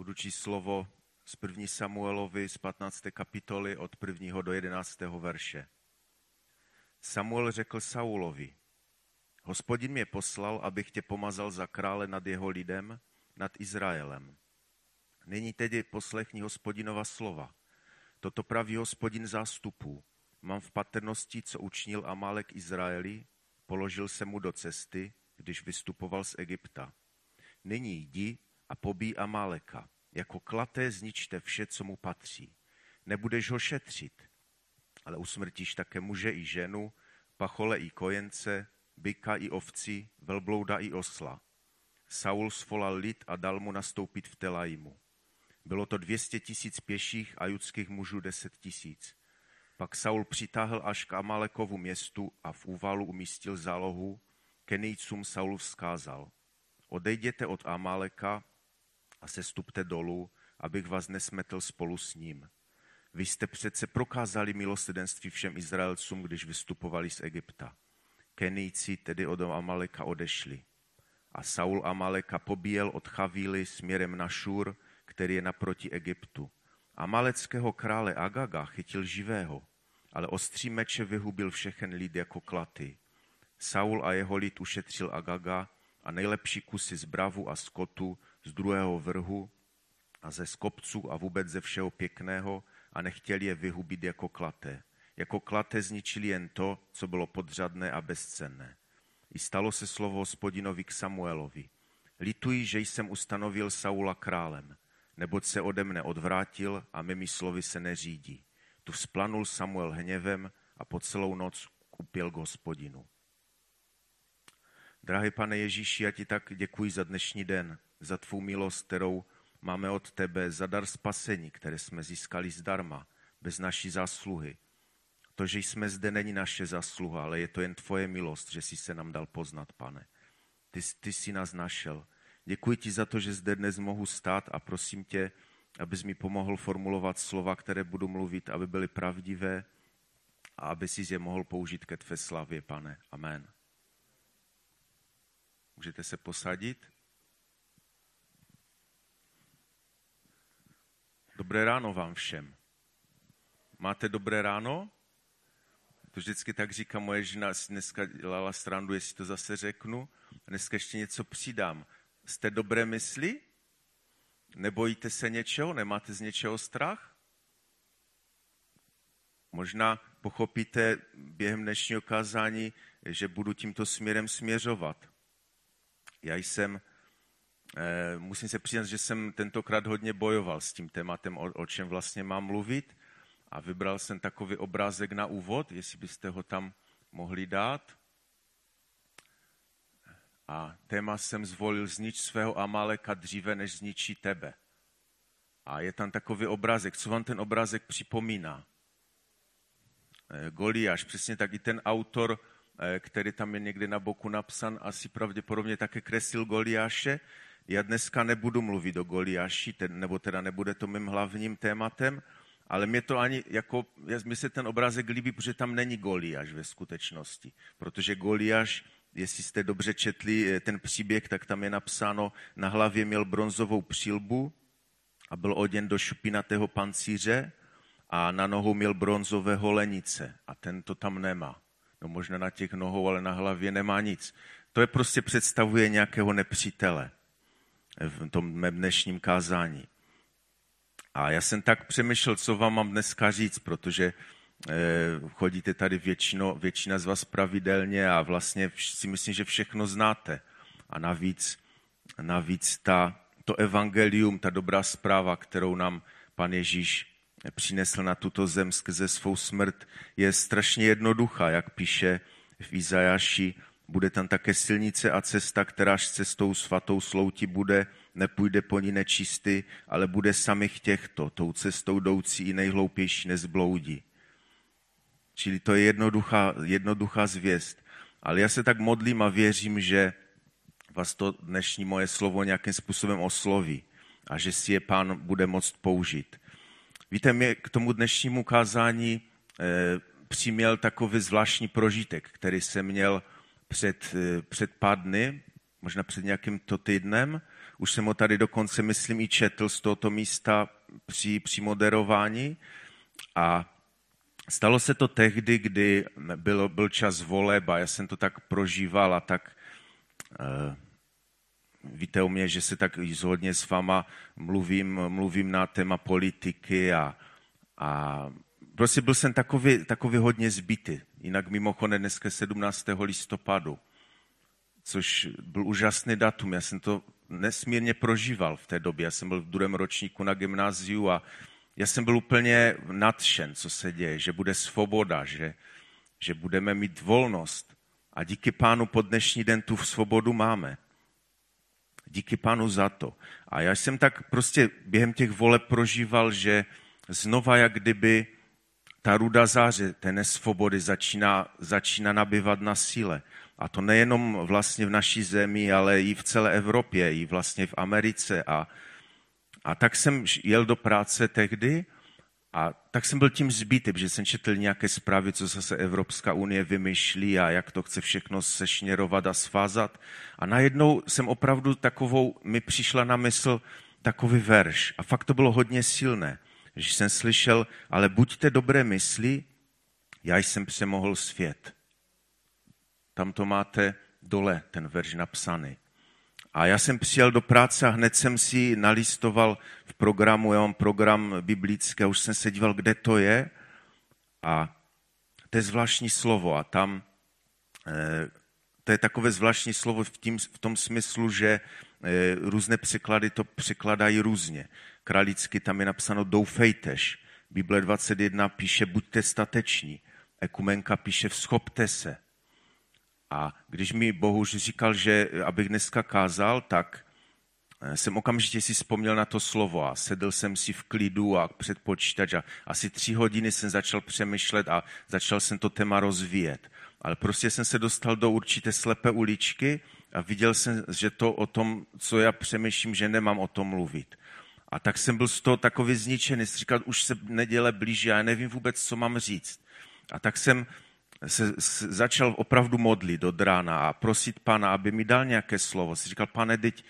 Budu číst slovo z 1. Samuelovi z 15. kapitoly od 1. do 11. verše. Samuel řekl Saulovi, hospodin mě poslal, abych tě pomazal za krále nad jeho lidem, nad Izraelem. Nyní tedy poslechni hospodinova slova. Toto praví hospodin zástupů. Mám v patrnosti, co učinil Amálek Izraeli, položil se mu do cesty, když vystupoval z Egypta. Nyní jdi a pobí Amáleka. Jako klaté zničte vše, co mu patří. Nebudeš ho šetřit, ale usmrtíš také muže i ženu, pachole i kojence, byka i ovci, velblouda i osla. Saul svolal lid a dal mu nastoupit v Telaimu. Bylo to 200 tisíc pěších a judských mužů 10 tisíc. Pak Saul přitáhl až k Amalekovu městu a v úvalu umístil zálohu. Kenijcům Saul vzkázal. Odejděte od Amaleka a sestupte dolů, abych vás nesmetl spolu s ním. Vy jste přece prokázali milosedenství všem Izraelcům, když vystupovali z Egypta. Kenijci tedy od Amaleka odešli. A Saul Amaleka pobíjel od Chavíly směrem na Šur, který je naproti Egyptu. Amaleckého krále Agaga chytil živého, ale ostří meče vyhubil všechen lid jako klaty. Saul a jeho lid ušetřil Agaga a nejlepší kusy z bravu a skotu z druhého vrhu a ze skopců a vůbec ze všeho pěkného a nechtěli je vyhubit jako klaté. Jako klaté zničili jen to, co bylo podřadné a bezcenné. I stalo se slovo hospodinovi k Samuelovi. Lituji, že jsem ustanovil Saula králem, neboť se ode mne odvrátil a mými slovy se neřídí. Tu vzplanul Samuel hněvem a po celou noc kupěl k hospodinu. Drahý pane Ježíši, já ti tak děkuji za dnešní den, za tvou milost, kterou máme od tebe, za dar spasení, které jsme získali zdarma, bez naší zásluhy. To, že jsme zde, není naše zásluha, ale je to jen tvoje milost, že jsi se nám dal poznat, pane. Ty, ty jsi nás našel. Děkuji ti za to, že zde dnes mohu stát a prosím tě, abys mi pomohl formulovat slova, které budu mluvit, aby byly pravdivé a aby si je mohl použít ke tvé slavě, pane. Amen. Můžete se posadit? Dobré ráno vám všem. Máte dobré ráno? To vždycky tak říká moje žena, dneska dělala strandu, jestli to zase řeknu. A dneska ještě něco přidám. Jste dobré mysli? Nebojíte se něčeho? Nemáte z něčeho strach? Možná pochopíte během dnešního kázání, že budu tímto směrem směřovat. Já jsem, musím se přiznat, že jsem tentokrát hodně bojoval s tím tématem, o, o čem vlastně mám mluvit a vybral jsem takový obrázek na úvod, jestli byste ho tam mohli dát. A téma jsem zvolil znič svého Amaleka dříve, než zničí tebe. A je tam takový obrázek. Co vám ten obrázek připomíná? Eh, Goliáš, přesně tak i ten autor Eh, který tam je někde na boku napsan, asi pravděpodobně také kresil Goliáše. Já dneska nebudu mluvit o Goliáši, nebo teda nebude to mým hlavním tématem, ale mě to ani, jako, mi se ten obrázek líbí, protože tam není Goliáš ve skutečnosti. Protože Goliáš, jestli jste dobře četli eh, ten příběh, tak tam je napsáno, na hlavě měl bronzovou přilbu a byl oděn do šupinatého pancíře a na nohu měl bronzové holenice a ten to tam nemá no možná na těch nohou, ale na hlavě nemá nic. To je prostě představuje nějakého nepřítele v tom mém dnešním kázání. A já jsem tak přemýšlel, co vám mám dneska říct, protože eh, chodíte tady většino, většina z vás pravidelně a vlastně si myslím, že všechno znáte. A navíc, navíc ta, to evangelium, ta dobrá zpráva, kterou nám pan Ježíš přinesl na tuto zem skrze svou smrt, je strašně jednoduchá, jak píše v Izajáši. Bude tam také silnice a cesta, kteráž cestou svatou slouti bude, nepůjde po ní nečistý, ale bude samých těchto, tou cestou jdoucí i nejhloupější nezbloudí. Čili to je jednoduchá, jednoduchá zvěst. Ale já se tak modlím a věřím, že vás to dnešní moje slovo nějakým způsobem osloví a že si je pán bude moct použít. Víte, mě k tomu dnešnímu kázání eh, přiměl takový zvláštní prožitek, který jsem měl před, eh, před pár dny, možná před nějakým to týdnem. už jsem ho tady dokonce, myslím, i četl z tohoto místa při, při moderování. A stalo se to tehdy, kdy byl, byl čas voleb a já jsem to tak prožíval a tak uh, víte o mě, že se tak hodně s váma mluvím, mluvím na téma politiky a, a prostě byl jsem takový, takový hodně zbytý. Jinak mimochodem dneska 17. listopadu, což byl úžasný datum. Já jsem to nesmírně prožíval v té době. Já jsem byl v druhém ročníku na gymnáziu a já jsem byl úplně nadšen, co se děje, že bude svoboda, že, že budeme mít volnost. A díky pánu po dnešní den tu svobodu máme. Díky pánu za to. A já jsem tak prostě během těch voleb prožíval, že znova jak kdyby ta ruda záře té nesvobody začíná, začíná nabývat na síle. A to nejenom vlastně v naší zemi, ale i v celé Evropě, i vlastně v Americe. A, a tak jsem jel do práce tehdy a tak jsem byl tím zbytý, že jsem četl nějaké zprávy, co zase Evropská unie vymýšlí a jak to chce všechno sešněrovat a svázat. A najednou jsem opravdu takovou, mi přišla na mysl takový verš. A fakt to bylo hodně silné, že jsem slyšel, ale buďte dobré mysli, já jsem přemohl svět. Tam to máte dole, ten verš napsaný. A já jsem přijel do práce a hned jsem si nalistoval v programu, já mám program biblický, už jsem se díval, kde to je. A to je zvláštní slovo a tam eh, to je takové zvláštní slovo v, tím, v tom smyslu, že různé překlady to překladají různě. Kralicky tam je napsáno doufejtež. Bible 21 píše buďte stateční. Ekumenka píše vzchopte se. A když mi Bohuž říkal, že abych dneska kázal, tak eh, jsem okamžitě si vzpomněl na to slovo a sedl jsem si v klidu a před počítač a asi tři hodiny jsem začal přemýšlet a začal jsem to téma rozvíjet. Ale prostě jsem se dostal do určité slepé uličky a viděl jsem, že to o tom, co já přemýšlím, že nemám o tom mluvit. A tak jsem byl z toho takový zničený, říkal, už se neděle blíží já nevím vůbec, co mám říct. A tak jsem se, začal opravdu modlit od rána a prosit pana, aby mi dal nějaké slovo. Si říkal, pane, teď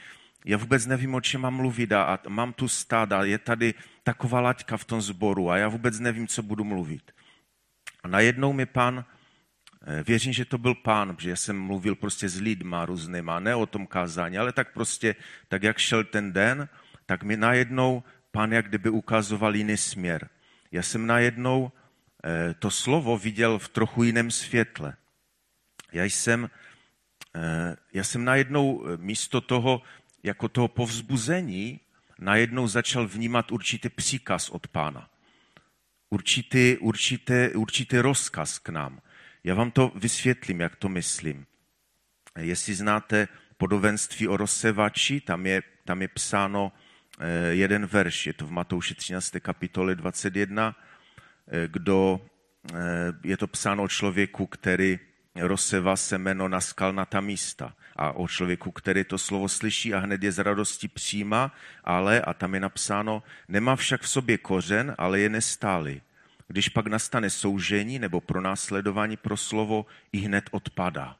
já vůbec nevím, o čem mám mluvit a, mám tu stáda, je tady taková laťka v tom sboru a já vůbec nevím, co budu mluvit. A najednou mi eh, věřím, že to byl pán, protože jsem mluvil prostě s lidma různýma, ne o tom kázání, ale tak prostě, tak jak šel ten den, tak mi najednou pán jak kdyby ukazoval jiný směr. Já jsem najednou Eh, to slovo viděl v trochu jiném světle. Já jsem, eh, já jsem najednou eh, místo toho, jako toho povzbuzení, najednou začal vnímat určitý příkaz od pána. Určitý, určitý, určitý rozkaz k nám. Já vám to vysvětlím, jak to myslím. Jestli znáte podobenství o rozsevači, tam je, tam je psáno jeden verš, je to v Matouši 13. kapitole 21, kdo eh, je to psáno o člověku, který rozseva semeno na skalnatá místa a o člověku, který to slovo slyší a hned je z radosti přijímá, ale, a tam je napsáno, nemá však v sobě kořen, ale je nestálý. Když pak nastane soužení nebo pronásledování pro slovo, i hned odpadá.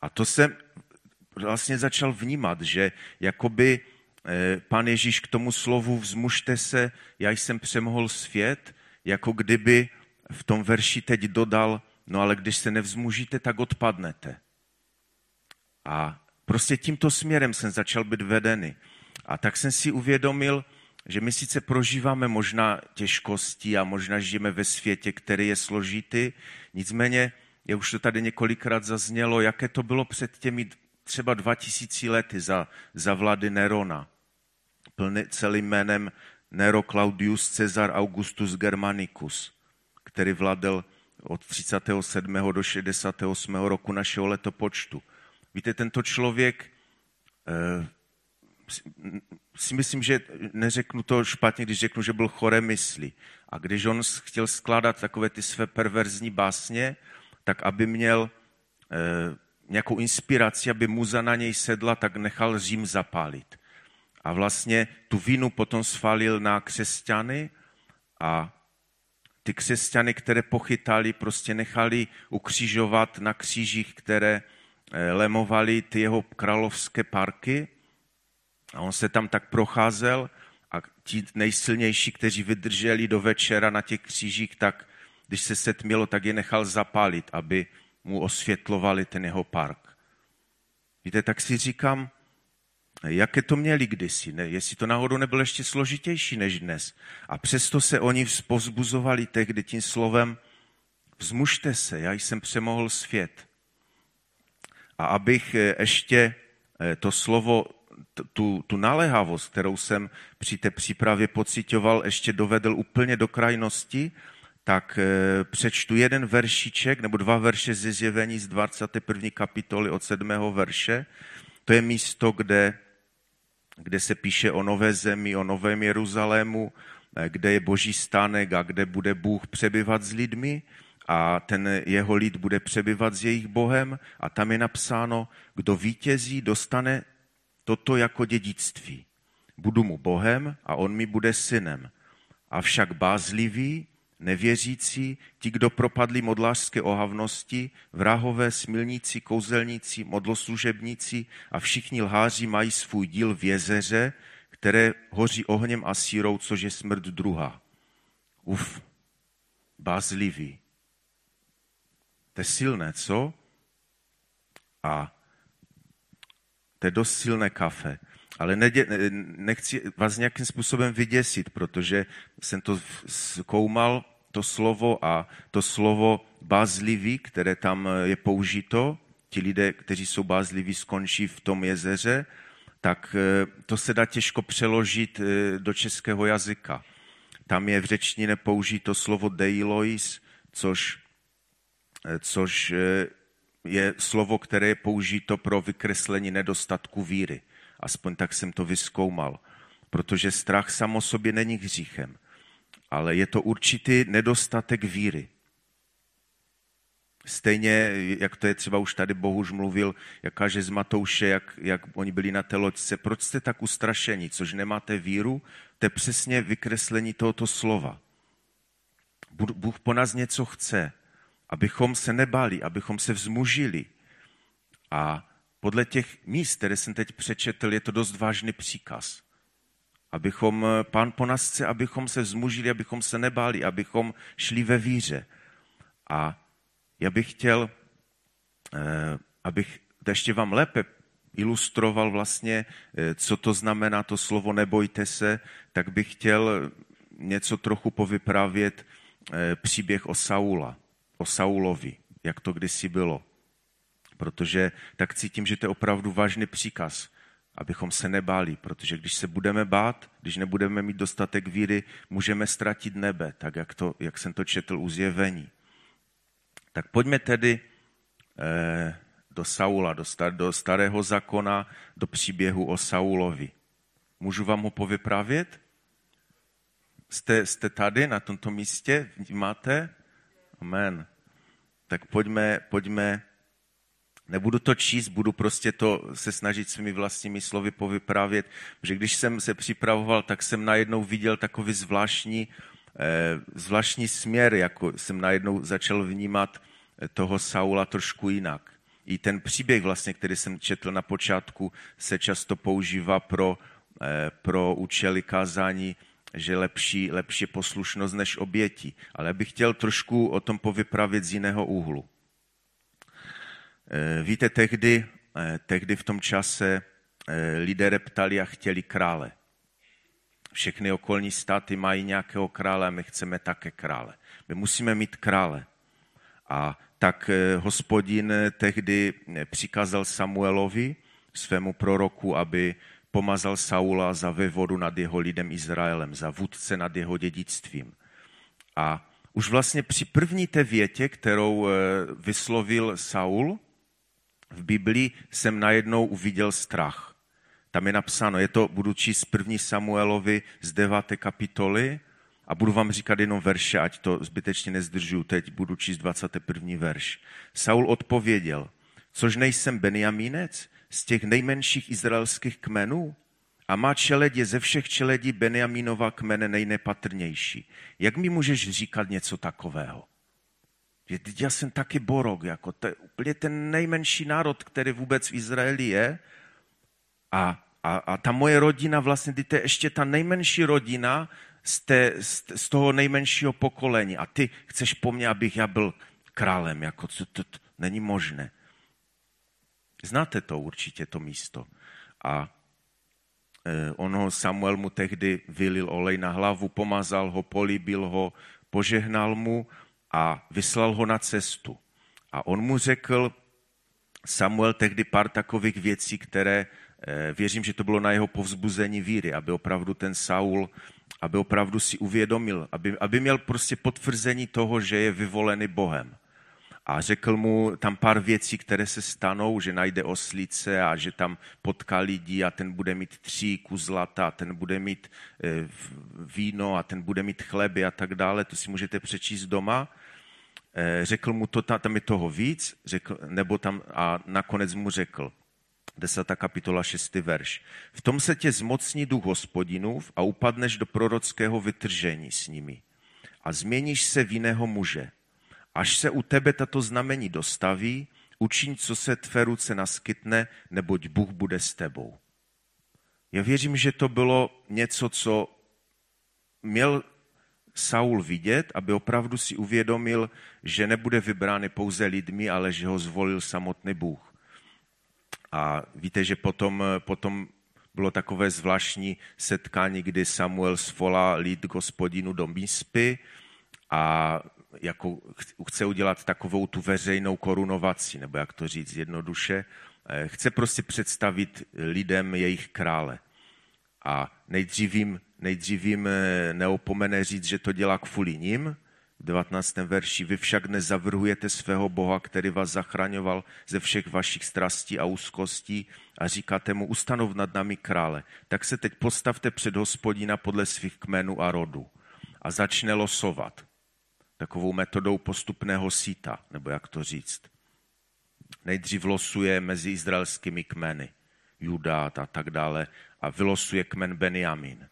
A to jsem vlastně začal vnímat, že jakoby Eh, Pán Ježíš k tomu slovu vzmužte se, já jsem přemohl svět, jako kdyby v tom verši teď dodal, no ale když se nevzmužíte, tak odpadnete. A prostě tímto směrem jsem začal být vedený. A tak jsem si uvědomil, že my sice prožíváme možná těžkosti a možná žijeme ve světě, který je složitý, nicméně, je už to tady několikrát zaznělo, jaké to bylo před těmi třeba 2000 lety za, za vlády Nerona. Plný, celým jménem Nero Claudius Caesar Augustus Germanicus, který vládl od 37. do 68. roku našeho letopočtu. Víte, tento člověk eh, si myslím, že neřeknu to špatně, když řeknu, že byl choré mysli. A když on chtěl skládat takové ty své perverzní básně, tak aby měl eh, nějakou inspiraci, aby muza na něj sedla, tak nechal Řím zapálit. A vlastně tu vinu potom svalil na křesťany a ty křesťany, které pochytali, prostě nechali ukřižovat na křížích, které eh, lemovali ty jeho královské parky a on se tam tak procházel a ti nejsilnější, kteří vydrželi do večera na těch křížích, tak když se setmělo, tak je nechal zapálit, aby mu osvětlovali ten jeho park. Víte, tak si říkám, jaké to měli kdysi, ne? jestli to náhodou nebylo ještě složitější než dnes. A přesto se oni povzbuzovali tehdy tím slovem, vzmužte se, já jsem přemohl svět. A abych eh, ještě eh, to slovo, tu, tu naléhavost, kterou jsem při té přípravě pocitoval, ještě dovedl úplně do krajnosti, tak eh, přečtu jeden veršiček nebo dva verše ze zjevení z 21. kapitoly od 7. verše. To je místo, kde, kde se píše o nové zemi, o novém Jeruzalému, kde je boží stánek a kde bude Bůh přebyvat s lidmi a ten jeho lid bude přebyvat s jejich Bohem a tam je napsáno, kdo vítězí, dostane toto jako dědictví. Budu mu Bohem a on mi bude synem. Avšak bázlivý, nevěřící, ti, kdo propadli modlářské ohavnosti, vrahové, smilníci, kouzelníci, modloslužebníci a všichni lháři mají svůj díl v jezeře, které hoří ohněm a sírou, což je smrt druhá. Uf, bázlivý, to je silné, co? A to je dost silné kafe. Ale nechci vás nějakým způsobem vyděsit, protože jsem to zkoumal, to slovo a to slovo bázlivý, které tam je použito, ti lidé, kteří jsou bázliví, skončí v tom jezeře, tak eh, to se dá těžko přeložit eh, do českého jazyka. Tam je v řečtině použito slovo deilois, což Eh, což eh, je slovo, které je použito pro vykreslení nedostatku víry. Aspoň tak jsem to vyskoumal. Protože strach sam o sobě není hříchem, ale je to určitý nedostatek víry. Stejně, jak to je třeba už tady Bohuž mluvil, jak kaže z Matouše, jak, jak oni byli na té loďce. Proč jste tak ustrašení, což nemáte víru? To je přesně vykreslení tohoto slova. Bůh po nás něco chce abychom se nebali, abychom se vzmužili. A podle těch míst, které jsem teď přečetl, je to dost vážný příkaz. Abychom, pán po nás chce, abychom se vzmužili, abychom se nebáli, abychom šli ve víře. A já bych chtěl, eh, abych ještě vám lépe ilustroval vlastně, eh, co to znamená to slovo nebojte se, tak bych chtěl něco trochu povyprávět eh, příběh o Saula o Saulovi, jak to kdysi bylo. Protože tak cítím, že to je opravdu vážný příkaz, abychom se nebáli, protože když se budeme bát, když nebudeme mít dostatek víry, můžeme ztratit nebe, tak jak, to, jak jsem to četl u zjevení. Tak pojďme tedy eh, do Saula, do, do starého zákona, do příběhu o Saulovi. Můžu vám ho povyprávět? Jste, jste tady na tomto místě? Máte? Amen. Tak pojďme, pojďme, nebudu to číst, budu prostě to se snažit svými vlastními slovy povyprávět, že když jsem se připravoval, tak jsem najednou viděl takový zvláštní, eh, zvláštní směr, jako jsem najednou začal vnímat eh, toho Saula trošku jinak. I ten příběh vlastně, který jsem četl na počátku, se často používá pro, eh, pro účely kázání že lepší, lepší poslušnost než oběti. Ale bych chtěl trošku o tom povypravit z jiného úhlu. Eh, víte, tehdy, eh, tehdy v tom čase eh, lidé reptali a chtěli krále. Všechny okolní státy mají nějakého krále a my chceme také krále. My musíme mít krále. A tak hospodin tehdy přikázal Samuelovi, svému proroku, aby pomazal Saula za vévodu nad jeho lidem Izraelem, za vůdce nad jeho dědictvím. A už vlastně při první té větě, kterou eh, vyslovil Saul v Biblii, jsem najednou uviděl strach. Tam je napsáno, je to, budu číst první Samuelovi z deváté kapitoly a budu vám říkat jenom verše, ať to zbytečně nezdržuju. Teď budu číst 21. verš. Saul odpověděl, což nejsem Benjamínec, z těch nejmenších izraelských kmenů a má čeledě ze všech čeledí Benjamínova kmene nejnepatrnější. Jak mi můžeš říkat něco takového? Že já jsem taky borok, jako to je úplně ten nejmenší národ, který vůbec v Izraeli je. A, a, a ta moje rodina, vlastně, ty je ještě ta nejmenší rodina z, té, z, z toho nejmenšího pokolení. A ty chceš po mně, abych já byl králem, jako to, to, to není možné. Znáte to určitě, to místo. A e, ono Samuel mu tehdy vylil olej na hlavu, pomazal ho, políbil ho, požehnal mu a vyslal ho na cestu. A on mu řekl, Samuel tehdy pár takových věcí, které e, věřím, že to bylo na jeho povzbuzení víry, aby opravdu ten Saul, aby opravdu si uvědomil, aby, aby měl prostě potvrzení toho, že je vyvolený Bohem a řekl mu tam pár věcí, které se stanou, že najde oslice a že tam potká lidi a ten bude mít tříku zlata a ten bude mít eh, víno a ten bude mít chleby a tak dále. To si můžete přečíst doma. Eh, řekl mu to, tam je toho víc, řekl, nebo tam a nakonec mu řekl, 10. kapitola 6. verš. V tom se tě zmocní duch hospodinův a upadneš do prorockého vytržení s nimi a změníš se v jiného muže Až se u tebe tato znamení dostaví, učiň, co se tvé ruce naskytne, neboť Bůh bude s tebou. Já věřím, že to bylo něco, co měl Saul vidět, aby opravdu si uvědomil, že nebude vybrány pouze lidmi, ale že ho zvolil samotný Bůh. A víte, že potom, potom bylo takové zvláštní setkání, kdy Samuel svolal lid gospodinu do Mispy a jako chce udělat takovou tu veřejnou korunovaci, nebo jak to říct jednoduše, eh, chce prostě představit lidem jejich krále. A nejdřív jim, nejdřív jim eh, neopomene říct, že to dělá kvůli ním, v 19. verši, vy však nezavrhujete svého Boha, který vás zachraňoval ze všech vašich strastí a úzkostí a říkáte mu, ustanov nad námi krále. Tak se teď postavte před hospodina podle svých kmenů a rodu a začne losovat takovou metodou postupného síta, nebo jak to říct. Nejdřív losuje mezi izraelskými kmeny, Judát a tak dále, a vylosuje kmen Benjamin.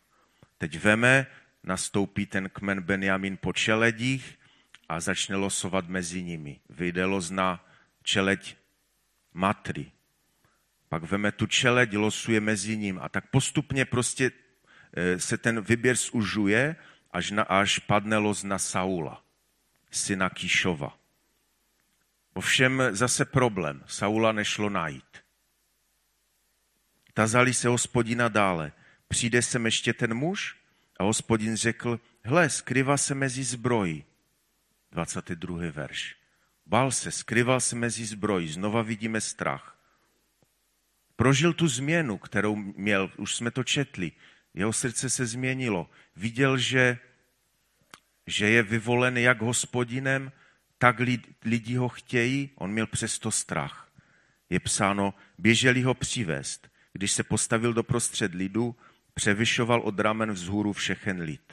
Teď veme, nastoupí ten kmen Benjamin po čeledích a začne losovat mezi nimi. Vyjde los na čeleď Matry. Pak veme tu čeleď, losuje mezi ním a tak postupně prostě eh, se ten vyběr zužuje, až, na, až padne los na Saula syna Kíšova. Ovšem zase problém. Saula nešlo najít. Tazali se hospodina dále. Přijde sem ještě ten muž? A hospodin řekl, hle, skryvá se mezi zbrojí. 22. verš. Bál se, skryval se mezi zbrojí. Znova vidíme strach. Prožil tu změnu, kterou měl, už jsme to četli. Jeho srdce se změnilo. Viděl, že že je vyvolen jak hospodinem, tak lidi ho chtějí, on měl přesto strach. Je psáno, běželi ho přivést. Když se postavil do prostřed lidu, převyšoval od ramen vzhůru všechen lid.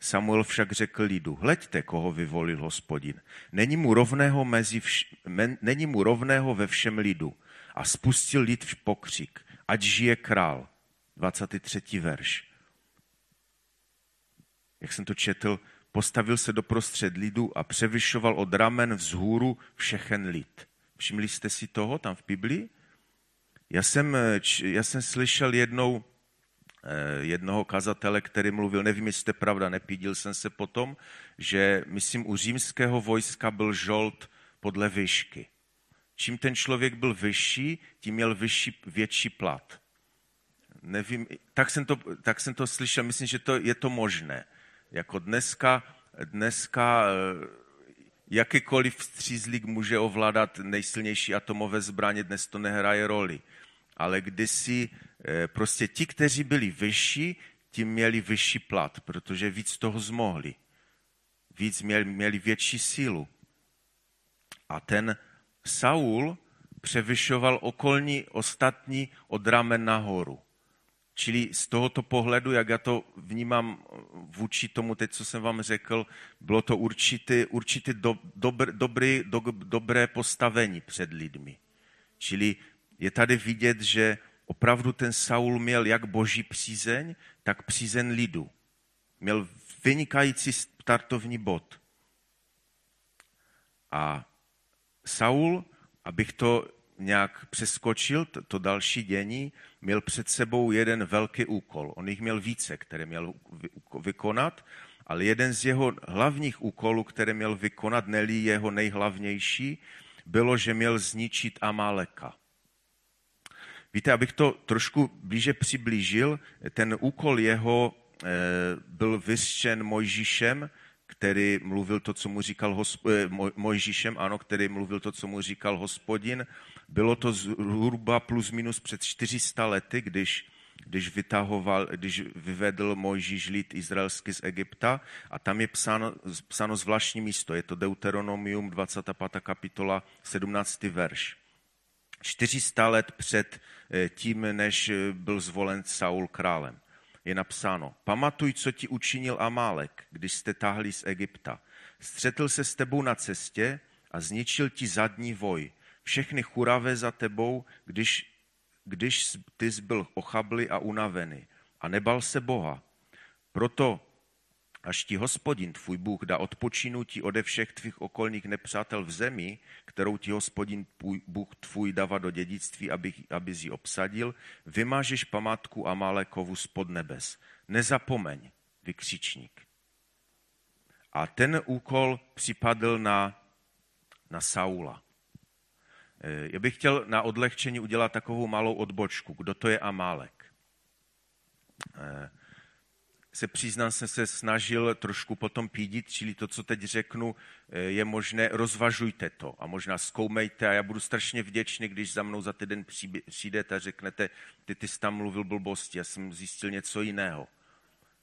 Samuel však řekl lidu, hleďte, koho vyvolil hospodin. Není mu rovného, mezi vš- není mu rovného ve všem lidu. A spustil lid v pokřik, ať žije král. 23. verš. Jak jsem to četl, postavil se do prostřed lidu a převyšoval od ramen vzhůru všechen lid. Všimli jste si toho tam v Biblii? Já jsem, já jsem slyšel jednou eh, jednoho kazatele, který mluvil, nevím, jestli to pravda, nepídil jsem se potom, že myslím u římského vojska byl žolt podle výšky. Čím ten člověk byl vyšší, tím měl vyšší, větší plat. Nevím, tak jsem, to, tak jsem to slyšel, myslím, že to, je to možné. Jako dneska, dneska eh, jakýkoliv střízlík může ovládat nejsilnější atomové zbraně, dnes to nehraje roli. Ale kdysi eh, prostě ti, kteří byli vyšší, ti měli vyšší plat, protože víc toho zmohli. Víc měli, měli větší sílu. A ten Saul převyšoval okolní ostatní od ramen nahoru. Čili z tohoto pohledu, jak já to vnímám vůči tomu, teď, co jsem vám řekl, bylo to určitý, určitý do, dobr, dobrý, do, dobré postavení před lidmi. Čili je tady vidět, že opravdu ten Saul měl jak boží přízeň, tak přízeň lidu. Měl vynikající startovní bod. A Saul, abych to nějak přeskočil, to, další dění, měl před sebou jeden velký úkol. On jich měl více, které měl vykonat, ale jeden z jeho hlavních úkolů, které měl vykonat, nelí jeho nejhlavnější, bylo, že měl zničit Amáleka. Víte, abych to trošku blíže přiblížil, ten úkol jeho e, byl vyřčen Mojžíšem, který mluvil to, co mu říkal hosp- eh, Mojžíšem, ano, který mluvil to, co mu říkal hospodin. Bylo to zhruba plus minus před 400 lety, když, když, vytahoval, když vyvedl Mojžíš lid izraelský z Egypta a tam je psáno, psáno zvláštní místo, je to Deuteronomium 25. kapitola 17. verš. 400 let před eh, tím, než byl zvolen Saul králem je napsáno, pamatuj, co ti učinil Amálek, když jste táhli z Egypta. Střetl se s tebou na cestě a zničil ti zadní voj. Všechny churavé za tebou, když, když ty byl ochabli a unavený. A nebal se Boha. Proto až ti hospodin, tvůj Bůh, dá odpočinutí ode všech tvých okolních nepřátel v zemi, kterou ti hospodin Bůh tvůj dává do dědictví, aby, aby ji obsadil, vymážeš památku Amálekovu spod nebes. Nezapomeň, vykřičník. A ten úkol připadl na, na Saula. Eh, já bych chtěl na odlehčení udělat takovou malou odbočku. Kdo to je Amálek? Se přiznám, jsem se snažil trošku potom pídit, čili to, co teď řeknu, eh, je možné, rozvažujte to a možná zkoumejte a já budu strašně vděčný, když za mnou za týden přijdete a řeknete, ty, ty jsi tam mluvil blbosti, já jsem zjistil něco jiného.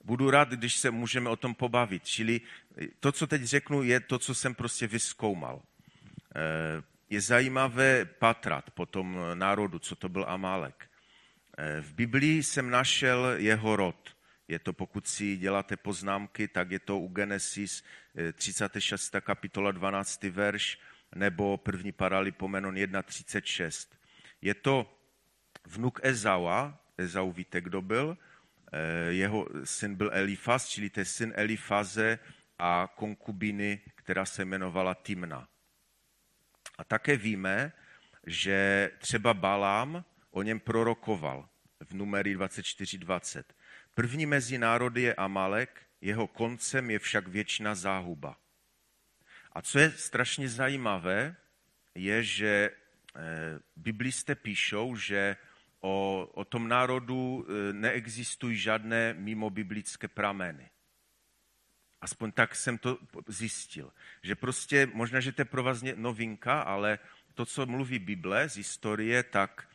Budu rád, když se můžeme o tom pobavit, čili eh, to, co teď řeknu, je to, co jsem prostě vyskoumal. Eh, je zajímavé patrat po tom národu, co to byl Amálek. V Biblii jsem našel jeho rod – je to, pokud si děláte poznámky, tak je to u Genesis 36. Eh, kapitola 12. verš nebo první paralipomenon 1.36. Je to vnuk Ezaua, Ezau víte, kdo byl, eh, jeho syn byl Elifaz, čili to je syn Elifaze a konkubiny, která se jmenovala Timna. A také víme, že třeba Balám o něm prorokoval v numery 24.20. První mezi národy je Amalek, jeho koncem je však věčná záhuba. A co je strašně zajímavé, je, že eh, biblisté píšou, že o, o tom národu eh, neexistují žádné mimo biblické prameny. Aspoň tak jsem to zjistil. Že prostě, možná, že to je pro vás novinka, ale to, co mluví Bible z historie, tak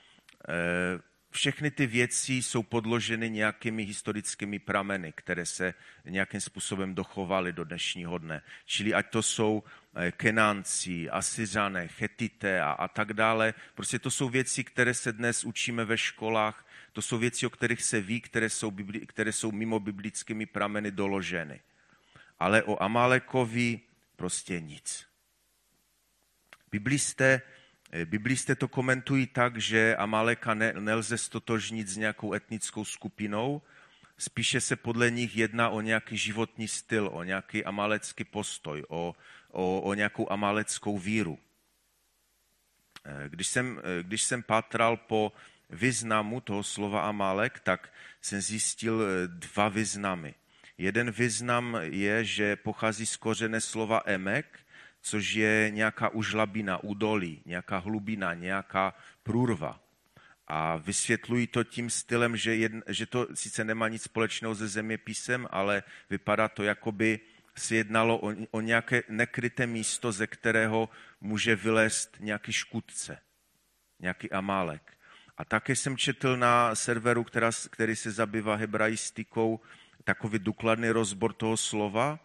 eh, všechny ty věci jsou podloženy nějakými historickými prameny, které se nějakým způsobem dochovaly do dnešního dne. Čili ať to jsou eh, Kenánci, Asyřané, Chetité a, a tak dále. Prostě to jsou věci, které se dnes učíme ve školách, to jsou věci, o kterých se ví, které jsou, bibli, které jsou mimo biblickými prameny doloženy. Ale o Amálekovi prostě nic. Biblisté biblisté to komentují tak, že Amaleka ne, nelze stotožnit s nějakou etnickou skupinou, spíše se podle nich jedná o nějaký životní styl, o nějaký amalecký postoj, o, o, o nějakou amaleckou víru. Eh, když jsem, eh, když jsem pátral po významu toho slova Amalek, tak jsem zjistil dva významy. Jeden význam je, že pochází z kořené slova emek, což je nějaká užlabina, údolí, nějaká hlubina, nějaká průrva. A vysvětlují to tím stylem, že, jedn, že to sice nemá nic společného se zeměpisem, ale vypadá to, jako by se jednalo o, o nějaké nekryté místo, ze kterého může vylézt nějaký škůdce, nějaký amálek. A také jsem četl na serveru, která, který se zabývá hebraistikou, takový důkladný rozbor toho slova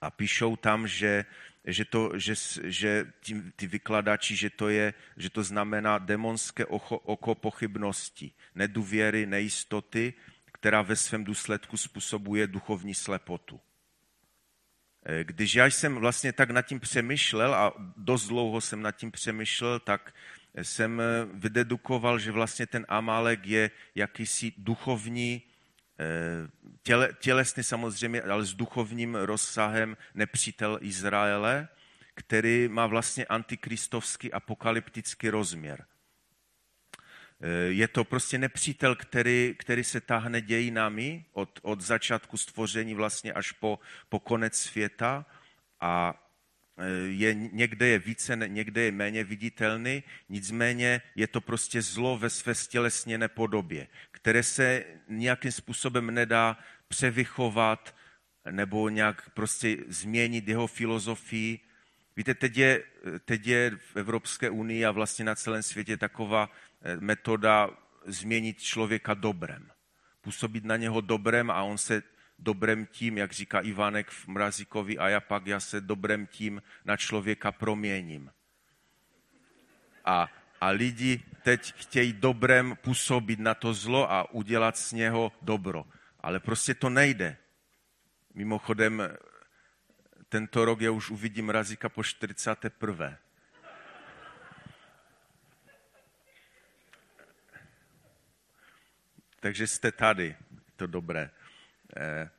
a píšou tam, že že, to, že, že tím, ty vykladači, že to, je, že to znamená demonské oko, oko pochybnosti, nedůvěry, nejistoty, která ve svém důsledku způsobuje duchovní slepotu. Eh, když já jsem vlastně tak nad tím přemýšlel a dost dlouho jsem nad tím přemýšlel, tak jsem vydedukoval, že vlastně ten Amálek je jakýsi duchovní těle, tělesný samozřejmě, ale s duchovním rozsahem nepřítel Izraele, který má vlastně antikristovský apokalyptický rozměr. Eh, je to prostě nepřítel, který, který se táhne dějinami od, od začátku stvoření vlastně až po, po konec světa a eh, je, někde je více, někde je méně viditelný, nicméně je to prostě zlo ve své stělesněné podobě, které se nějakým způsobem nedá převychovat nebo nějak prostě změnit jeho filozofii. Víte, teď je, teď je v Evropské unii a vlastně na celém světě taková eh, metoda změnit člověka dobrem. Působit na něho dobrem a on se dobrem tím, jak říká Ivanek v Mrazíkovi, a já pak já se dobrem tím na člověka proměním. A, a lidi teď chtějí dobrem působit na to zlo a udělat z něho dobro. Ale prostě to nejde. Mimochodem, tento rok já už uvidím Razíka po 41. Takže jste tady, to dobré. Eh,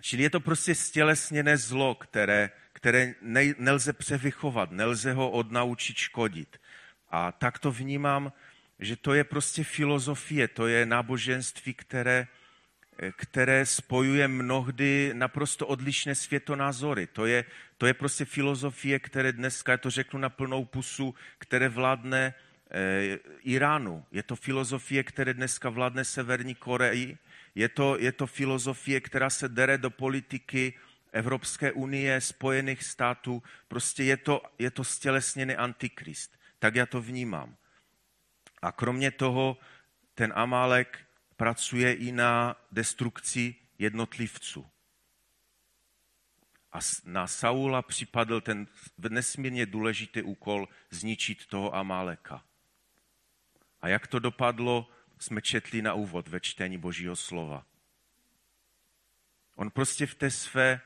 čili je to prostě stělesněné zlo, které, které nelze převychovat, nelze ho odnaučit škodit. A tak to vnímám, že to je prostě filozofie, to je náboženství, které, které spojuje mnohdy naprosto odlišné světonázory. To je, to je prostě filozofie, které dneska, to řeknu na plnou pusu, které vládne eh, Iránu. Je to filozofie, které dneska vládne Severní Koreji. Je to, je to filozofie, která se dere do politiky Evropské unie, Spojených států. Prostě je to, je to stělesněný antikrist. Tak já to vnímám. A kromě toho ten Amálek pracuje i na destrukci jednotlivců. A na Saula připadl ten nesmírně důležitý úkol zničit toho Amáleka. A jak to dopadlo, jsme četli na úvod ve čtení Božího slova. On prostě v té své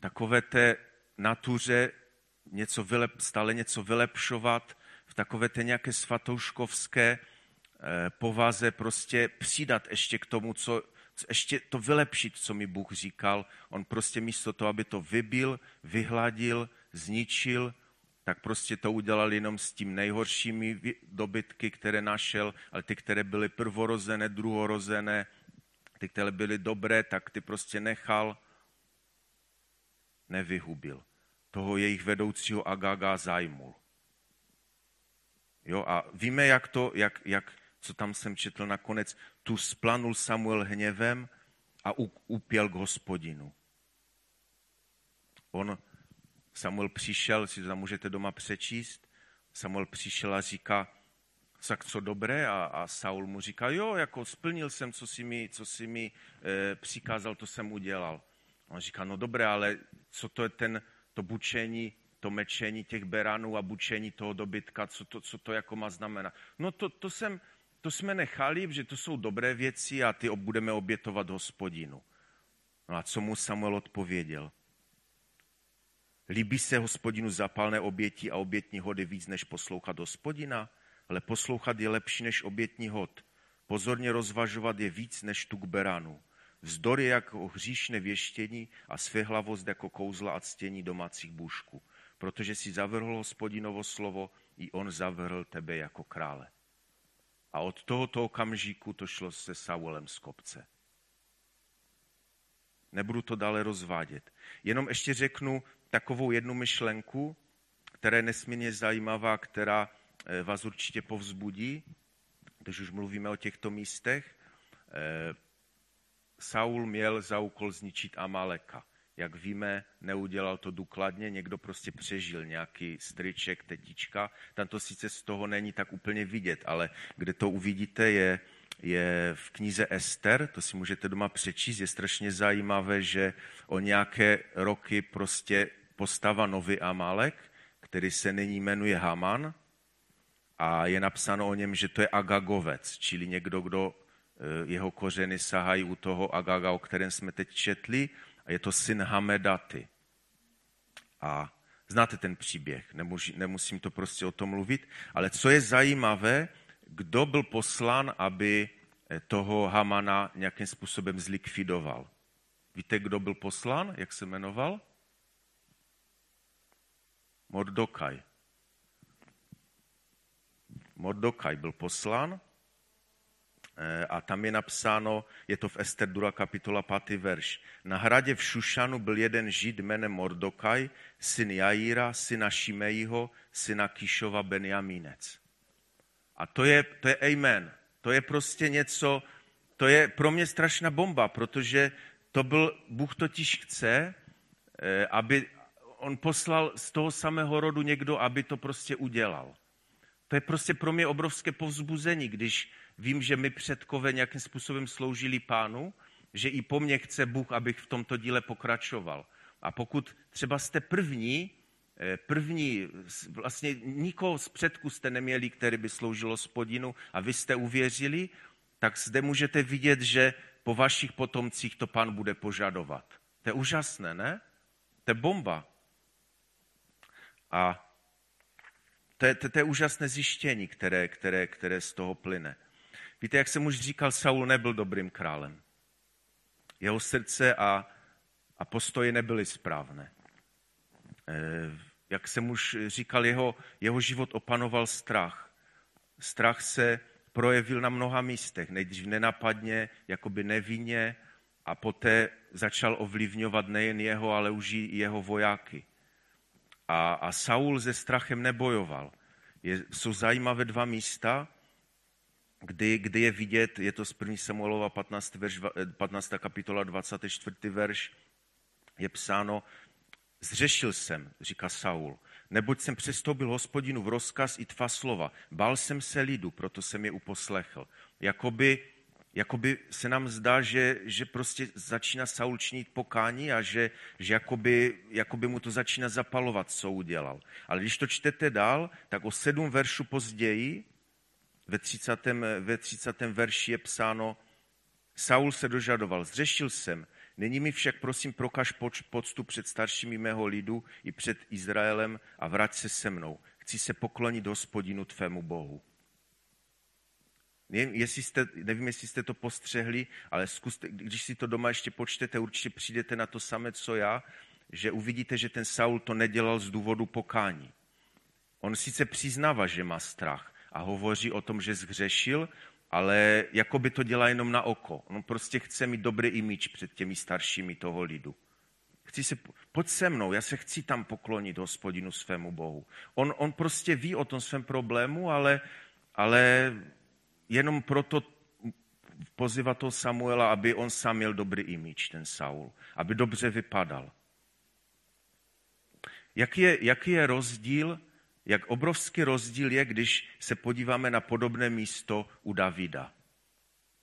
takové té natuře něco vylep, stále něco vylepšovat, v takové té nějaké svatouškovské Eh, povaze prostě přidat ještě k tomu, co, ještě to vylepšit, co mi Bůh říkal. On prostě místo toho, aby to vybil, vyhladil, zničil, tak prostě to udělal jenom s tím nejhoršími dobytky, které našel, ale ty, které byly prvorozené, druhorozené, ty, které byly dobré, tak ty prostě nechal, nevyhubil. Toho jejich vedoucího Agaga zajmul. Jo, a víme, jak to, jak, jak, co tam jsem četl nakonec, tu splanul Samuel hněvem a upěl k hospodinu. On, Samuel přišel, si to tam můžete doma přečíst, Samuel přišel a říká, tak co dobré? A, a Saul mu říká, jo, jako splnil jsem, co si mi, co si mi e, přikázal, to jsem udělal. A on říká, no dobré, ale co to je ten, to bučení, to mečení těch beranů a bučení toho dobytka, co to, co to jako má znamenat? No to, to jsem, to jsme nechali, že to jsou dobré věci a ty budeme obětovat hospodinu. No a co mu Samuel odpověděl? Líbí se hospodinu zapalné oběti a obětní hody víc, než poslouchat hospodina? Ale poslouchat je lepší než obětní hod. Pozorně rozvažovat je víc než tuk beranu. Vzdor je jako hříšné věštění a svěhlavost jako kouzla a ctění domácích bůžků. Protože si zavrhl hospodinovo slovo, i on zavrhl tebe jako krále. A od tohoto okamžiku to šlo se Saulem z kopce. Nebudu to dále rozvádět. Jenom ještě řeknu takovou jednu myšlenku, která je nesmírně zajímavá, která eh, vás určitě povzbudí, když už mluvíme o těchto místech. Eh, Saul měl za úkol zničit Amaleka jak víme, neudělal to důkladně, někdo prostě přežil nějaký striček, tetička. Tam to sice z toho není tak úplně vidět, ale kde to uvidíte je, je v knize Ester, to si můžete doma přečíst, je strašně zajímavé, že o nějaké roky prostě postava nový Amalek, který se nyní jmenuje Haman a je napsáno o něm, že to je Agagovec, čili někdo, kdo eh, jeho kořeny sahají u toho Agaga, o kterém jsme teď četli, a je to syn Hamedaty. A znáte ten příběh, nemusím to prostě o tom mluvit, ale co je zajímavé, kdo byl poslán, aby eh, toho Hamana nějakým způsobem zlikvidoval. Víte, kdo byl poslán, jak se jmenoval? Mordokaj. Mordokaj byl poslán eh, a tam je napsáno, je to v Ester 2. kapitola 5. verš. Na hradě v Šušanu byl jeden žid jménem Mordokaj, syn Jaíra, syna Šimejího, syna Kišova Benjamínec. A to je, to je amen. To je prostě něco, to je pro mě strašná bomba, protože to byl, Bůh totiž chce, eh, aby on poslal z toho samého rodu někdo, aby to prostě udělal. To je prostě pro mě obrovské povzbuzení, když vím, že my předkové nějakým způsobem sloužili pánu, že i po mně chce Bůh, abych v tomto díle pokračoval. A pokud třeba jste první, první, vlastně nikoho z předků jste neměli, který by sloužil spodinu a vy jste uvěřili, tak zde můžete vidět, že po vašich potomcích to pán bude požadovat. To je úžasné, ne? To je bomba. A to je, to, to je úžasné zjištění, které, které, které z toho plyne. Víte, jak jsem už říkal, Saul nebyl dobrým králem. Jeho srdce a, a postoje nebyly správné. E, jak jsem už říkal, jeho, jeho život opanoval strach. Strach se projevil na mnoha místech. Nejdřív nenapadně, jakoby nevinně a poté začal ovlivňovat nejen jeho, ale už i jeho vojáky. A, a Saul se strachem nebojoval. Je, jsou zajímavé dva místa, kdy, kdy je vidět, je to z 1. Samuelova 15, verš, 15. kapitola 24. verš, je psáno, zřešil jsem, říká Saul, neboť jsem přestoupil hospodinu v rozkaz i tvá slova. Bál jsem se lidu, proto jsem je uposlechl. Jakoby, jakoby se nám zdá, že, že prostě začíná Saul činit pokání a že, že jakoby, jakoby mu to začíná zapalovat, co udělal. Ale když to čtete dál, tak o sedm veršů později, ve 30. Ve 30. verši je psáno, Saul se dožadoval, zřešil jsem, Nyní mi však prosím prokaž poctu před staršími mého lidu i před Izraelem a vrať se se mnou. Chci se poklonit hospodinu tvému Bohu. Nevím, jestli jste, nevím, jestli jste to postřehli, ale zkuste, když si to doma ještě počtete, určitě přijdete na to samé, co já, že uvidíte, že ten Saul to nedělal z důvodu pokání. On sice přiznává, že má strach a hovoří o tom, že zhřešil, ale jako by to dělá jenom na oko. On prostě chce mít dobrý imič před těmi staršími toho lidu. Chci se, pojď se mnou, já se chci tam poklonit hospodinu svému Bohu. On, on prostě ví o tom svém problému, ale, ale jenom proto pozývá toho Samuela, aby on sám měl dobrý imič, ten Saul, aby dobře vypadal. Jaký je, jaký je rozdíl jak obrovský rozdíl je, když se podíváme na podobné místo u Davida,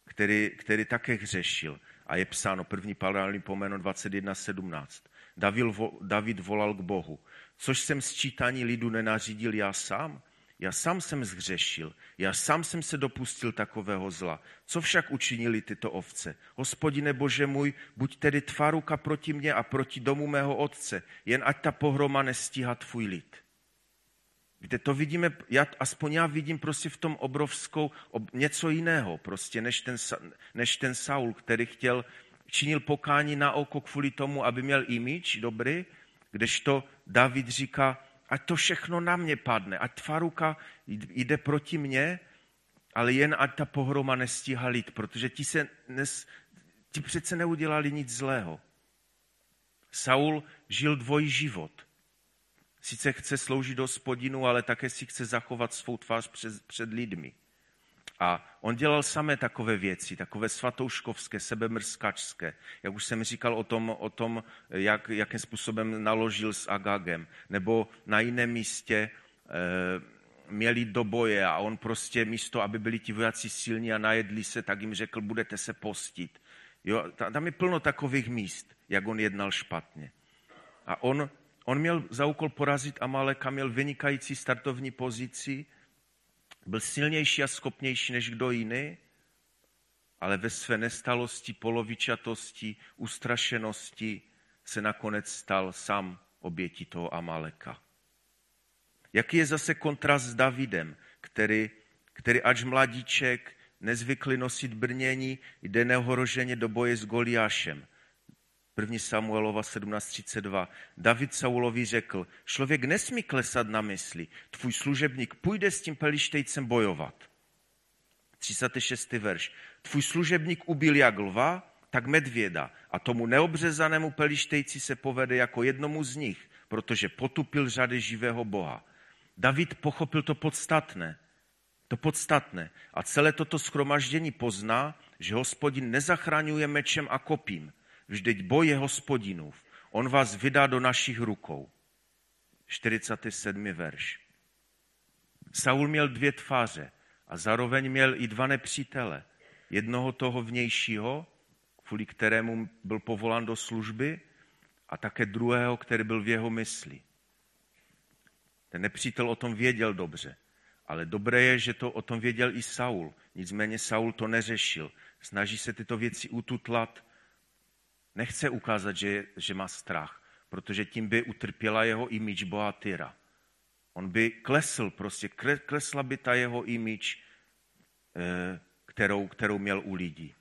který, který také hřešil. A je psáno, první paralelní pomeno 21.17. David, David volal k Bohu. Což jsem sčítání lidu nenařídil já sám? Já sám jsem zhřešil, já sám jsem se dopustil takového zla. Co však učinili tyto ovce? Hospodine Bože můj, buď tedy tvá ruka proti mně a proti domu mého otce, jen ať ta pohroma nestíhá tvůj lid. Víte, to vidíme, já, aspoň já vidím prostě v tom obrovskou, ob, něco jiného prostě, než ten, než ten Saul, který chtěl, činil pokání na oko kvůli tomu, aby měl imič dobrý, kdežto David říká, ať to všechno na mě padne, ať tvá ruka jde proti mně, ale jen ať ta pohroma nestíhá lid, protože ti, se nes, ti přece neudělali nic zlého. Saul žil dvojí život – Sice chce sloužit hospodinu, ale také si chce zachovat svou tvář před, před lidmi. A on dělal samé takové věci, takové svatouškovské, sebemrskačské. Jak už jsem říkal o tom, o tom jak, jakým způsobem naložil s Agagem. Nebo na jiném místě e, měli do boje a on prostě místo, aby byli ti vojáci silní a najedli se, tak jim řekl, budete se postit. Jo, tam je plno takových míst, jak on jednal špatně. A on On měl za úkol porazit Amaleka, měl vynikající startovní pozici, byl silnější a schopnější než kdo jiný, ale ve své nestalosti, polovičatosti, ustrašenosti se nakonec stal sám obětí toho Amaleka. Jaký je zase kontrast s Davidem, který, který ač mladíček, nezvyklý nosit brnění, jde neohroženě do boje s Goliášem. 1. Samuelova 17.32. David Saulovi řekl, člověk nesmí klesat na mysli, tvůj služebník půjde s tím pelištejcem bojovat. 36. verš. Tvůj služebník ubil jak lva, tak medvěda a tomu neobřezanému pelištejci se povede jako jednomu z nich, protože potupil řady živého Boha. David pochopil to podstatné. To podstatné. A celé toto schromaždění pozná, že hospodin nezachraňuje mečem a kopím. Vždyť boj je hospodinův. On vás vydá do našich rukou. 47. verš. Saul měl dvě tváře a zároveň měl i dva nepřítele. Jednoho toho vnějšího, kvůli kterému byl povolán do služby, a také druhého, který byl v jeho mysli. Ten nepřítel o tom věděl dobře, ale dobré je, že to o tom věděl i Saul. Nicméně Saul to neřešil. Snaží se tyto věci ututlat, nechce ukázat, že, že má strach, protože tím by utrpěla jeho imič bohatýra. On by klesl, prostě klesla by ta jeho imič, eh, kterou, kterou měl u lidí.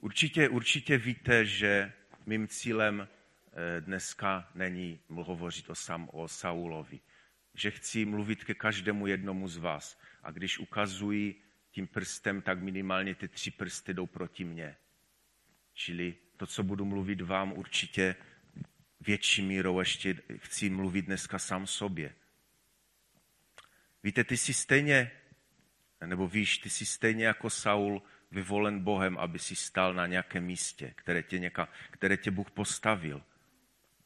Určitě, určitě víte, že mým cílem eh, dneska není hovořit o, sam, o Saulovi. Že chci mluvit ke každému jednomu z vás. A když ukazuji tím prstem, tak minimálně ty tři prsty jdou proti mně. Čili to, co budu mluvit vám, určitě větší mírou ještě chci mluvit dneska sám sobě. Víte, ty jsi stejně, nebo víš, ty jsi stejně jako Saul vyvolen Bohem, aby si stál na nějakém místě, které tě, něka, které tě Bůh postavil.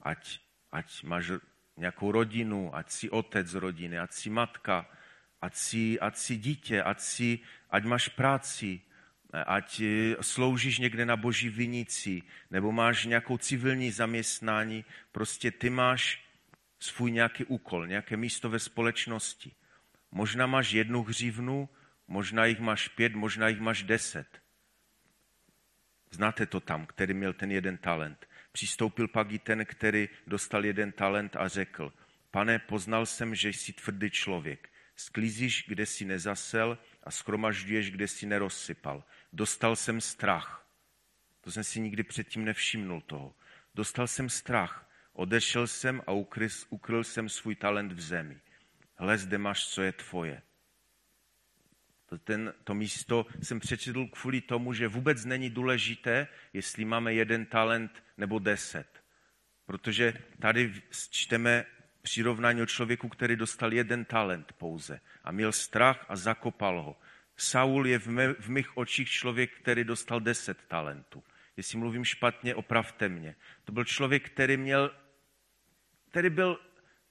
Ať, ať máš nějakou rodinu, ať jsi otec rodiny, ať jsi matka, ať jsi, ať jsi dítě, ať, jsi, ať máš práci, ať eh, sloužíš někde na boží vinici, nebo máš nějakou civilní zaměstnání, prostě ty máš svůj nějaký úkol, nějaké místo ve společnosti. Možná máš jednu hřivnu, možná jich máš pět, možná jich máš deset. Znáte to tam, který měl ten jeden talent. Přistoupil pak i ten, který dostal jeden talent a řekl, pane, poznal jsem, že jsi tvrdý člověk. Sklízíš, kde jsi nezasel a schromažďuješ, kde jsi nerozsypal. Dostal jsem strach. To jsem si nikdy předtím nevšimnul toho. Dostal jsem strach. Odešel jsem a ukryl, ukryl jsem svůj talent v zemi. Hle, zde máš, co je tvoje. To, ten, to místo jsem přečetl kvůli tomu, že vůbec není důležité, jestli máme jeden talent nebo deset. Protože tady čteme přirovnání o člověku, který dostal jeden talent pouze a měl strach a zakopal ho. Saul je v, mé, v mých očích člověk, který dostal deset talentů. Jestli mluvím špatně, opravte mě. To byl člověk, který měl, který byl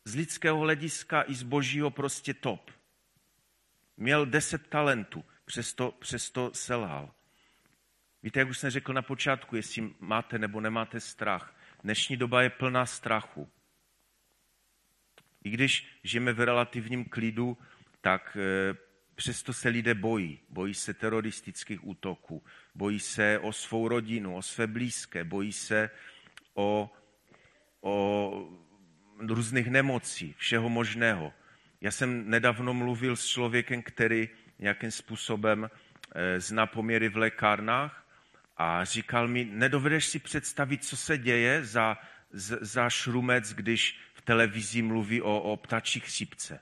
z lidského hlediska i z božího prostě top. Měl deset talentů, přesto, přesto selhal. Víte, jak už jsem řekl na počátku, jestli máte nebo nemáte strach. Dnešní doba je plná strachu. I když žijeme v relativním klidu, tak eh, přesto se lidé bojí. Bojí se teroristických útoků, bojí se o svou rodinu, o své blízké, bojí se o, o různých nemocí, všeho možného. Já jsem nedávno mluvil s člověkem, který nějakým způsobem eh, zná poměry v lékárnách a říkal mi, nedovedeš si představit, co se děje za, za šrumec, když televizi mluví o, o ptačí chřipce.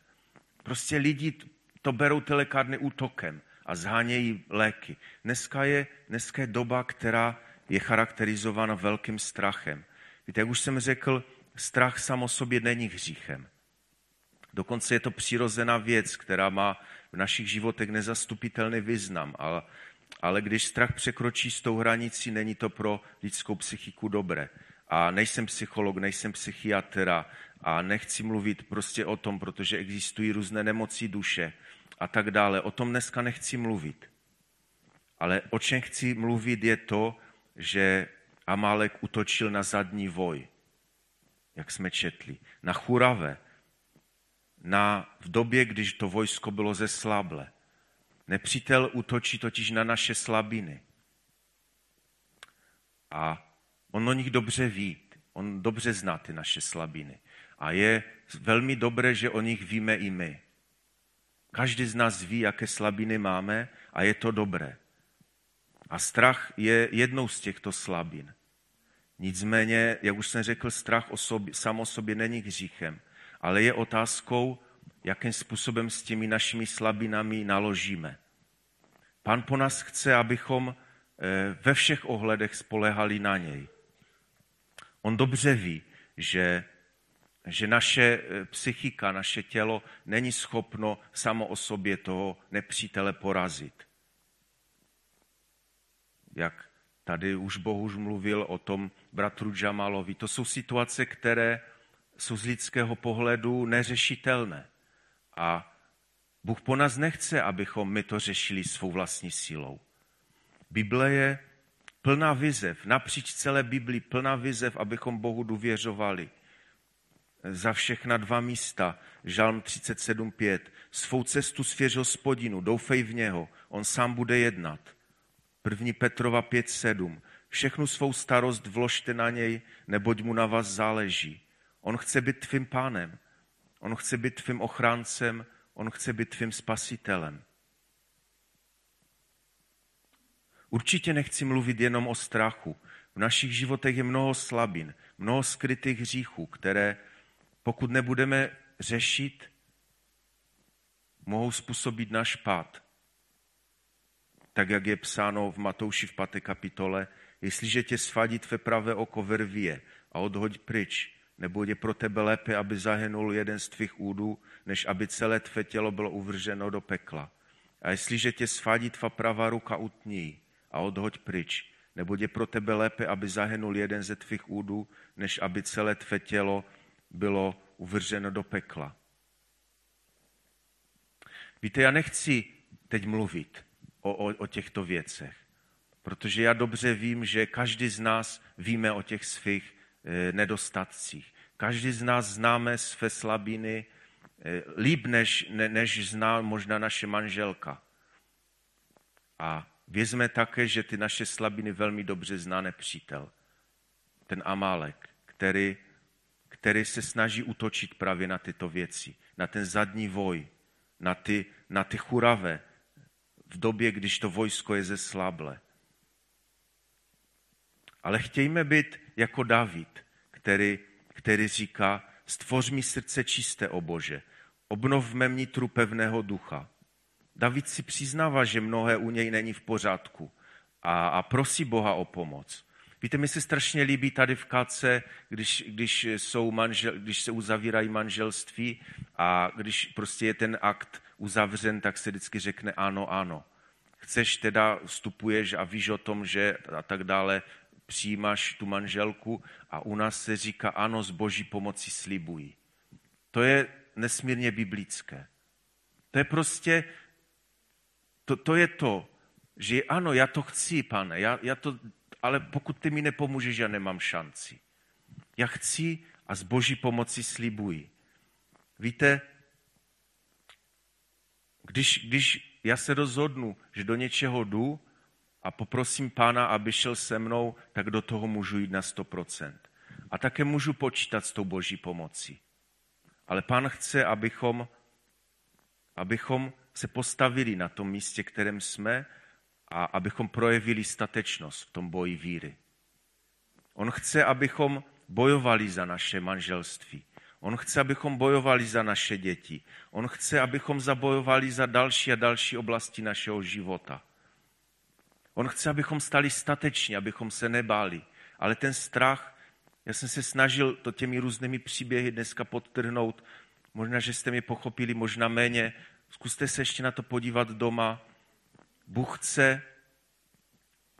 Prostě lidi to berou ty lékárny útokem a zhánějí léky. Dneska je, dneska je doba, která je charakterizována velkým strachem. Víte, jak už jsem řekl, strach sam o sobě není hříchem. Dokonce je to přirozená věc, která má v našich životech nezastupitelný význam, ale, ale když strach překročí s tou hranicí, není to pro lidskou psychiku dobré. A nejsem psycholog, nejsem psychiatra a nechci mluvit prostě o tom, protože existují různé nemoci duše a tak dále. O tom dneska nechci mluvit. Ale o čem chci mluvit je to, že Amalek utočil na zadní voj, jak jsme četli, na churave, na, v době, když to vojsko bylo zeslable. Nepřítel útočí totiž na naše slabiny. A on o nich dobře ví, on dobře zná ty naše slabiny. A je velmi dobré, že o nich víme i my. Každý z nás ví, jaké slabiny máme a je to dobré. A strach je jednou z těchto slabin. Nicméně, jak už jsem řekl, strach o sobě, sám o sobě není hříchem, ale je otázkou, jakým způsobem s těmi našimi slabinami naložíme. Pan po nás chce, abychom eh, ve všech ohledech spolehali na něj. On dobře ví, že, že naše eh, psychika, naše tělo není schopno samo o sobě toho nepřítele porazit. Jak tady už Bohuž mluvil o tom bratru Džamalovi. To jsou situace, které jsou z lidského pohledu neřešitelné. A Bůh po nás nechce, abychom my to řešili svou vlastní sílou. Bible je plná vizev, napříč celé Bibli plná vizev, abychom Bohu důvěřovali. Za všechna dva místa, Žalm 37.5, svou cestu svěř hospodinu, doufej v něho, on sám bude jednat. První Petrova 5.7, všechnu svou starost vložte na něj, neboť mu na vás záleží. On chce být tvým pánem, on chce být tvým ochráncem, on chce být tvým spasitelem. Určitě nechci mluvit jenom o strachu. V našich životech je mnoho slabin, mnoho skrytých hříchů, které pokud nebudeme řešit, mohou způsobit náš pád. Tak, jak je psáno v Matouši v 5. kapitole, jestliže tě svadí tvé pravé oko vervie a odhoď pryč, nebo je pro tebe lépe, aby zahynul jeden z tvých údů, než aby celé tvé tělo bylo uvrženo do pekla. A jestliže tě svadí tvá pravá ruka, utní a odhoď pryč, nebo je pro tebe lépe, aby zahynul jeden ze tvých údů, než aby celé tvé tělo bylo uvrženo do pekla. Víte, já nechci teď mluvit o, o, o těchto věcech, protože já dobře vím, že každý z nás víme o těch svých e, nedostatcích. Každý z nás známe své slabiny e, líp, než, ne, než zná možná naše manželka. A Vězme také, že ty naše slabiny velmi dobře zná nepřítel. Ten Amálek, který, který se snaží utočit právě na tyto věci, na ten zadní voj, na ty, na ty churavé, v době, když to vojsko je zeslable. Ale chtějme být jako David, který, který říká, stvoř mi srdce čisté, o Bože, obnov v mém nitru pevného ducha. David si přiznává, že mnohé u něj není v pořádku a, a prosí Boha o pomoc. Víte, mi se strašně líbí tady v Kace, když, když, jsou manžel, když se uzavírají manželství a když prostě je ten akt uzavřen, tak se vždycky řekne ano, ano. Chceš teda, vstupuješ a víš o tom, že a tak dále, přijímáš tu manželku a u nás se říká ano, s boží pomocí slibují. To je nesmírně biblické. To je prostě to, to je to, že ano, já to chci, pane, já, já to, ale pokud ty mi nepomůžeš, já nemám šanci. Já chci a s boží pomoci slibuji. Víte, když, když já se rozhodnu, že do něčeho jdu a poprosím pána, aby šel se mnou, tak do toho můžu jít na 100%. A také můžu počítat s tou boží pomocí. Ale pán chce, abychom, abychom se postavili na tom místě, kterém jsme a abychom projevili statečnost v tom boji víry. On chce, abychom bojovali za naše manželství. On chce, abychom bojovali za naše děti. On chce, abychom zabojovali za další a další oblasti našeho života. On chce, abychom stali stateční, abychom se nebáli. Ale ten strach, já jsem se snažil to těmi různými příběhy dneska podtrhnout, možná, že jste mě pochopili, možná méně, Zkuste se ještě na to podívat doma. Bůh chce,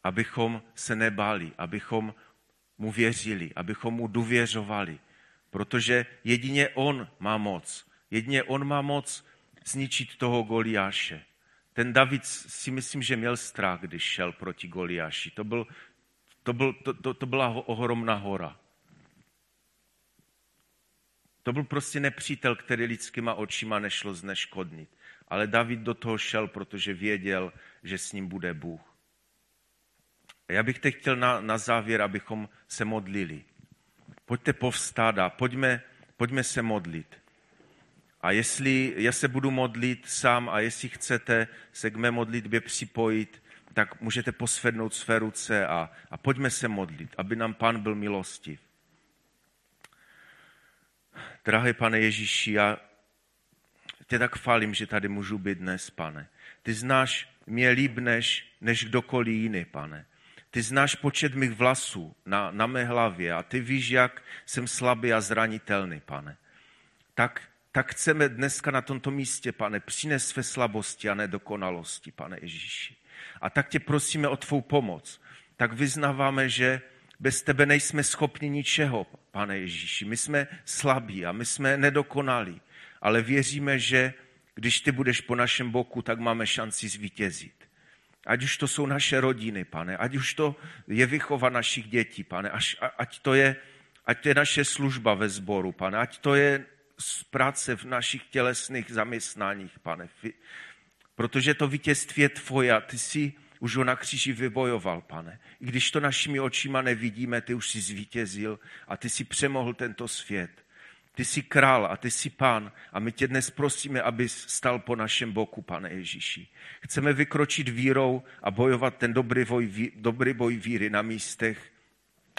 abychom se nebáli, abychom mu věřili, abychom mu důvěřovali, protože jedině on má moc. Jedině on má moc zničit toho Goliáše. Ten David si myslím, že měl strach, když šel proti Goliáši. To, byl, to, byl, to, to, to byla ohromná hora. To byl prostě nepřítel, který lidskýma očima nešlo zneškodnit. Ale David do toho šel, protože věděl, že s ním bude Bůh. Já bych teď chtěl na, na závěr, abychom se modlili. Pojďte povstát a pojďme, pojďme se modlit. A jestli já se budu modlit sám a jestli chcete se k mé modlitbě připojit, tak můžete posvednout své ruce a, a pojďme se modlit, aby nám Pán byl milostiv. Drahý pane Ježíši, já tě tak chválím, že tady můžu být dnes, pane. Ty znáš mě líp než, než kdokoliv jiný, pane. Ty znáš počet mých vlasů na, na mé hlavě a ty víš, jak jsem slabý a zranitelný, pane. Tak, tak chceme dneska na tomto místě, pane, přines své slabosti a nedokonalosti, pane Ježíši. A tak tě prosíme o tvou pomoc. Tak vyznáváme, že bez tebe nejsme schopni ničeho, pane Ježíši. My jsme slabí a my jsme nedokonalí, ale věříme, že když ty budeš po našem boku, tak máme šanci zvítězit. Ať už to jsou naše rodiny, pane, ať už to je vychova našich dětí, pane, až, ať, to je, ať to je naše služba ve sboru, pane, ať to je práce v našich tělesných zaměstnáních, pane. Protože to vítězství je tvoje a ty si už ho na kříži vybojoval, pane. I když to našimi očima nevidíme, ty už si zvítězil a ty si přemohl tento svět. Ty jsi král a ty jsi pán a my tě dnes prosíme, aby stal po našem boku, pane Ježíši. Chceme vykročit vírou a bojovat ten dobrý boj, dobrý boj víry na místech,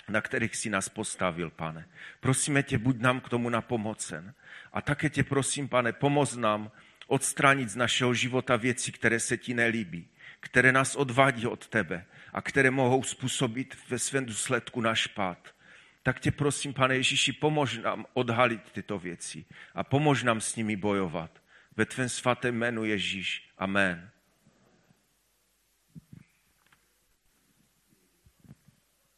na kterých si nás postavil, pane. Prosíme tě, buď nám k tomu napomocen. A také tě prosím, pane, pomoz nám odstranit z našeho života věci, které se ti nelíbí, které nás odvádí od tebe a které mohou způsobit ve svém důsledku náš pád tak tě prosím, pane Ježíši, pomož nám odhalit tyto věci a pomož nám s nimi bojovat. Ve tvém svatém jménu Ježíš. Amen.